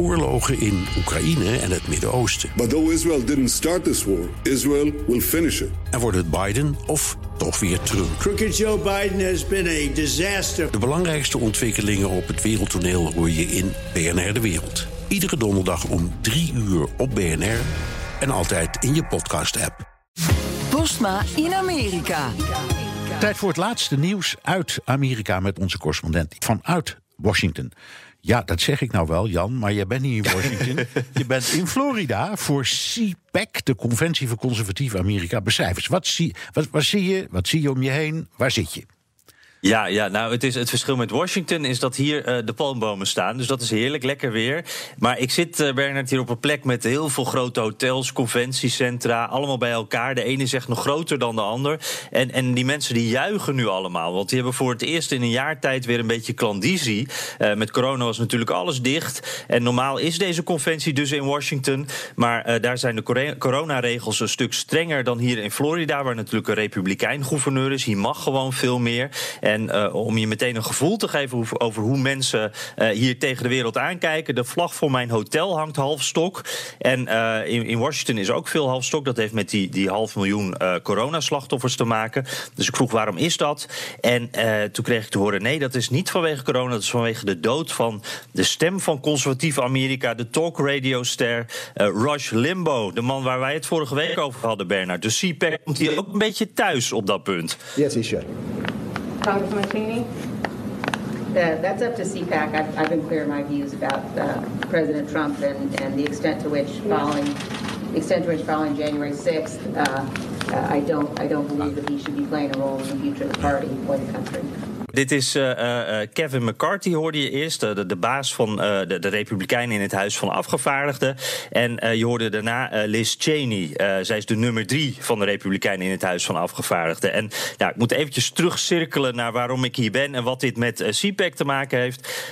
oorlogen in Oekraïne en het Midden-Oosten. But though Israel didn't start this war, Israel will finish it. En wordt het Biden of toch weer Trump? Crooked Joe Biden has been a disaster. De belangrijkste ontwikkelingen op het wereldtoneel hoor je in BNR De Wereld. Iedere donderdag om 3 uur op BNR en altijd in je podcast-app. Postma in Amerika. Tijd voor het laatste nieuws uit Amerika met onze correspondent vanuit Washington. Ja, dat zeg ik nou wel, Jan, maar jij bent niet in Washington. je bent in Florida voor CPAC, de Conventie voor Conservatief Amerika. Beschrijf eens, wat zie, wat, wat zie je, wat zie je om je heen, waar zit je? Ja, ja, nou het, is, het verschil met Washington is dat hier uh, de palmbomen staan. Dus dat is heerlijk, lekker weer. Maar ik zit, uh, Bernard, hier op een plek met heel veel grote hotels, conventiecentra. Allemaal bij elkaar. De ene is echt nog groter dan de ander. En, en die mensen die juichen nu allemaal. Want die hebben voor het eerst in een jaar tijd weer een beetje klandizie. Uh, met corona was natuurlijk alles dicht. En normaal is deze conventie dus in Washington. Maar daar zijn de coronaregels een stuk strenger dan hier in Florida. Waar natuurlijk een republikein gouverneur is. Hier mag gewoon veel meer. En uh, om je meteen een gevoel te geven over, over hoe mensen uh, hier tegen de wereld aankijken. De vlag voor mijn hotel hangt half stok. En uh, in, in, Washington is ook veel half stok. Dat heeft met die, die half miljoen coronaslachtoffers te maken. Dus ik vroeg waarom is dat? En toen kreeg ik te horen: nee, dat is niet vanwege corona. Dat is vanwege de dood van de stem van conservatief Amerika, de talk radio ster Rush Limbo. De man waar wij het vorige week over hadden, Bernard. Dus CPAC komt hier ook een beetje thuis op dat punt. Yes, he should. Congressman Cheney? Uh, that's up to CPAC. I've, I've, been clear in my views about uh, President Trump and, and, the extent to which following, the extent to which following January 6th, uh, uh, I don't, I don't believe that he should be playing a role in the future of the party or the country. Dit is uh, uh, Kevin McCarthy, hoorde je eerst. De, baas van de, de, Republikeinen in het Huis van Afgevaardigden. En je hoorde daarna Liz Cheney. zij is de nummer drie van de Republikeinen in het Huis van Afgevaardigden. En ja, ik moet eventjes terugcirkelen naar waarom ik hier ben en wat dit met CPAC te maken heeft.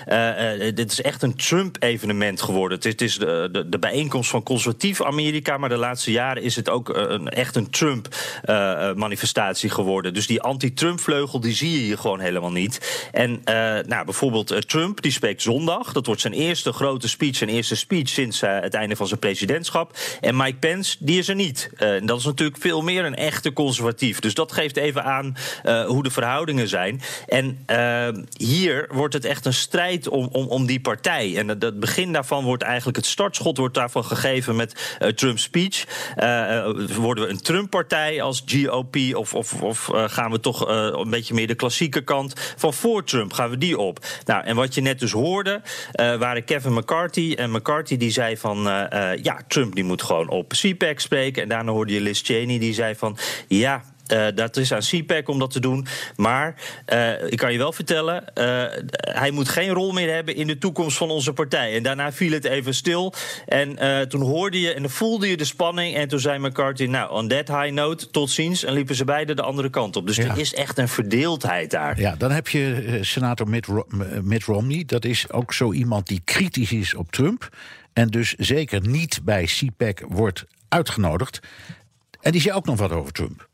dit is echt een Trump-evenement geworden. Het is, de, de, de, bijeenkomst van conservatief Amerika, maar de laatste jaren is het ook een, echt een Trump-manifestatie geworden. Dus die anti-Trump-vleugel, die zie je hier gewoon helemaal niet. En uh, nou, bijvoorbeeld uh, Trump, die spreekt zondag. Dat wordt zijn eerste grote speech, zijn eerste speech sinds uh, het einde van zijn presidentschap. En Mike Pence, die is er niet. en dat is natuurlijk veel meer een echte conservatief. Dus dat geeft even aan hoe de verhoudingen zijn. En hier wordt het echt een strijd om, om, om die partij. En het, begin daarvan wordt eigenlijk het startschot wordt daarvan gegeven met Trump's speech. worden we een Trump-partij als GOP of, of, of gaan we toch een beetje meer de klassieke kant? Van voor Trump gaan we die op. Nou, en wat je net dus hoorde, uh, waren Kevin McCarthy. En McCarthy die zei van, uh, uh, ja, Trump die moet gewoon op CPAC spreken. En daarna hoorde je Liz Cheney die zei van, ja, uh, dat is aan CPAC om dat te doen. Maar uh, ik kan je wel vertellen, uh, hij moet geen rol meer hebben in de toekomst van onze partij. En daarna viel het even stil. En toen hoorde je en dan voelde je de spanning. En toen zei McCarthy, nou, on that high note, tot ziens. En liepen ze beide de andere kant op. Dus ja. er is echt een verdeeldheid daar. Ja, dan heb je senator Mitt, Ro Mitt Romney. Dat is ook zo iemand die kritisch is op Trump. En dus zeker niet bij CPAC wordt uitgenodigd. En die zei ook nog wat over Trump.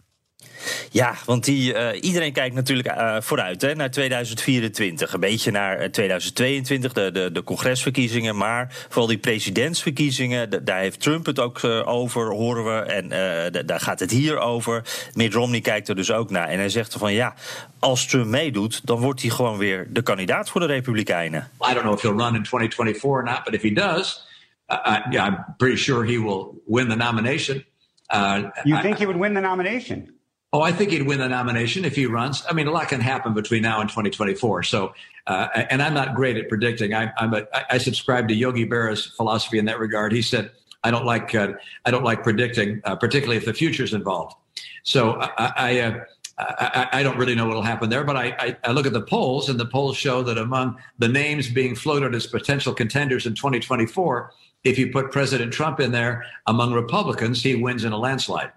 Ja, want die, uh, iedereen kijkt natuurlijk uh, vooruit hè, naar 2024. Een beetje naar 2022, de, de, de congresverkiezingen. Maar vooral die presidentsverkiezingen, daar heeft Trump het ook uh, over, horen we. En daar gaat het hier over. Mitt Romney kijkt er dus ook naar. En hij zegt er van ja, als Trump meedoet, dan wordt hij gewoon weer de kandidaat voor de Republikeinen. I don't know if he'll run in 2024 or not, but if he does, uh, yeah, I'm pretty sure he will win the nomination. Uh, you think I, he would win the nomination? Oh, I think he'd win the nomination if he runs. I mean, a lot can happen between now and 2024. So, uh, and I'm not great at predicting. I, I'm a, I subscribe to Yogi Berra's philosophy in that regard. He said, "I don't like uh, I don't like predicting, uh, particularly if the future's involved." So I I, uh, I, I, don't really know what will happen there, but I, I look at the polls, and the polls show that among the names being floated as potential contenders in 2024, if you put President Trump in there among Republicans, he wins in a landslide.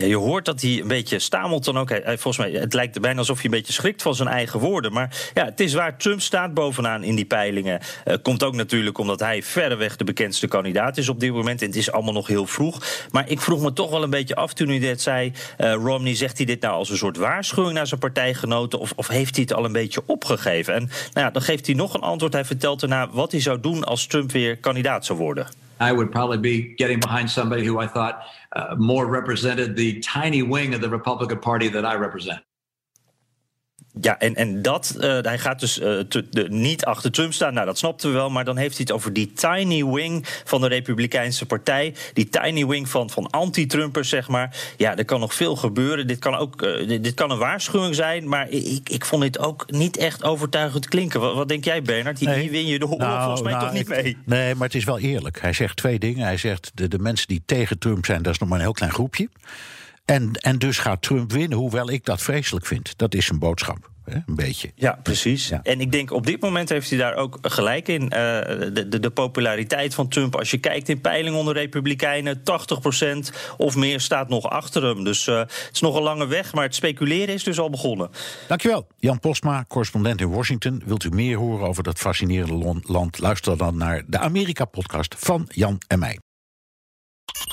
Ja, je hoort dat hij een beetje stamelt dan ook. Volgens mij, het lijkt bijna alsof hij een beetje schrikt van zijn eigen woorden. Maar ja, het is waar. Trump staat bovenaan in die peilingen. Uh, komt ook natuurlijk omdat hij verreweg de bekendste kandidaat is op dit moment. En het is allemaal nog heel vroeg. Maar ik vroeg me toch wel een beetje af toen hij dit zei. Uh, Romney, zegt hij dit nou als een soort waarschuwing naar zijn partijgenoten? Of, of heeft hij het al een beetje opgegeven? En nou ja, dan geeft hij nog een antwoord. Hij vertelt daarna wat hij zou doen als Trump weer kandidaat zou worden. I would probably be getting behind somebody who I thought uh, more represented the tiny wing of the Republican Party that I represent. Ja, en, en dat, uh, hij gaat dus uh, te, de, niet achter Trump staan. Nou, dat snapten we wel. Maar dan heeft hij het over die tiny wing van de Republikeinse Partij. Die tiny wing van, van anti-Trumpers, zeg maar. Ja, er kan nog veel gebeuren. Dit kan ook uh, dit, dit, kan een waarschuwing zijn. Maar ik, ik vond dit ook niet echt overtuigend klinken. Wat, wat denk jij, Bernard? Hier, nee. win je de oorlog nou, volgens mij nou, toch niet mee. Nee, maar het is wel eerlijk. Hij zegt twee dingen. Hij zegt, de, de mensen die tegen Trump zijn, dat is nog maar een heel klein groepje. En, en dus gaat Trump winnen, hoewel ik dat vreselijk vind. Dat is zijn boodschap. Een beetje. Ja, precies. Ja. En ik denk op dit moment heeft hij daar ook gelijk in. Uh, de, de, de, populariteit van Trump, als je kijkt in peilingen onder Republikeinen, 80% of meer staat nog achter hem. Dus uh, het is nog een lange weg, maar het speculeren is dus al begonnen. Dankjewel. Jan Postma, correspondent in Washington. Wilt u meer horen over dat fascinerende land? Luister dan naar de Amerika-podcast van Jan en mij.